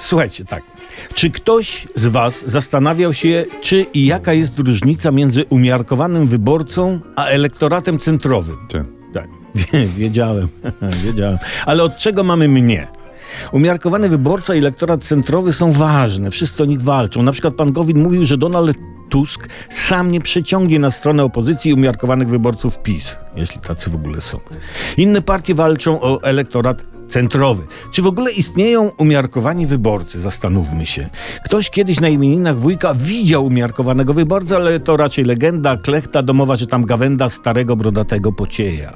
Słuchajcie, tak. Czy ktoś z Was zastanawiał się, czy i jaka jest różnica między umiarkowanym wyborcą a elektoratem centrowym? Ty. Tak, wie- wiedziałem, wiedziałem. Ale od czego mamy mnie? Umiarkowany wyborca i elektorat centrowy są ważne, wszyscy o nich walczą. Na przykład pan Gowin mówił, że Donald Tusk sam nie przeciągnie na stronę opozycji umiarkowanych wyborców PiS, jeśli tacy w ogóle są. Inne partie walczą o elektorat centrowy. Czy w ogóle istnieją umiarkowani wyborcy? Zastanówmy się. Ktoś kiedyś na imieninach wujka widział umiarkowanego wyborcę, ale to raczej legenda, klechta domowa, czy tam gawenda starego, brodatego pocieja.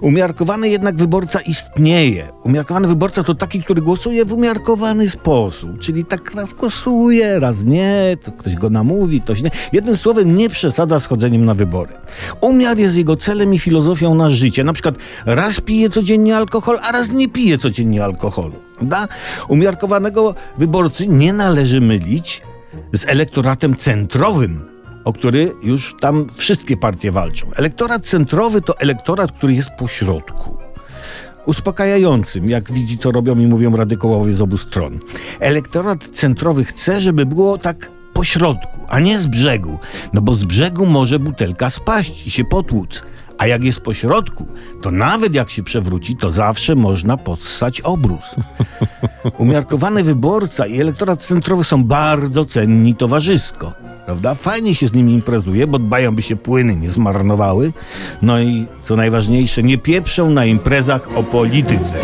Umiarkowany jednak wyborca istnieje. Umiarkowany wyborca to taki, który głosuje w umiarkowany sposób, czyli tak raz głosuje, raz nie, to ktoś go namówi, ktoś nie. Jednym słowem, nie przesada z chodzeniem na wybory. Umiar jest jego celem i filozofią na życie. Na przykład raz pije codziennie alkohol, a raz nie pije codziennie alkoholu. Prawda? Umiarkowanego wyborcy nie należy mylić z elektoratem centrowym, o który już tam wszystkie partie walczą. Elektorat centrowy to elektorat, który jest po środku. Uspokajającym, jak widzi, co robią i mówią radykołowie z obu stron. Elektorat centrowy chce, żeby było tak po środku, a nie z brzegu. No bo z brzegu może butelka spaść i się potłuc. A jak jest po środku, to nawet jak się przewróci, to zawsze można possać obrus. Umiarkowany wyborca i elektorat centrowy są bardzo cenni towarzysko. Prawda? Fajnie się z nimi imprezuje, bo dbają, by się płyny nie zmarnowały. No i co najważniejsze, nie pieprzą na imprezach o polityce.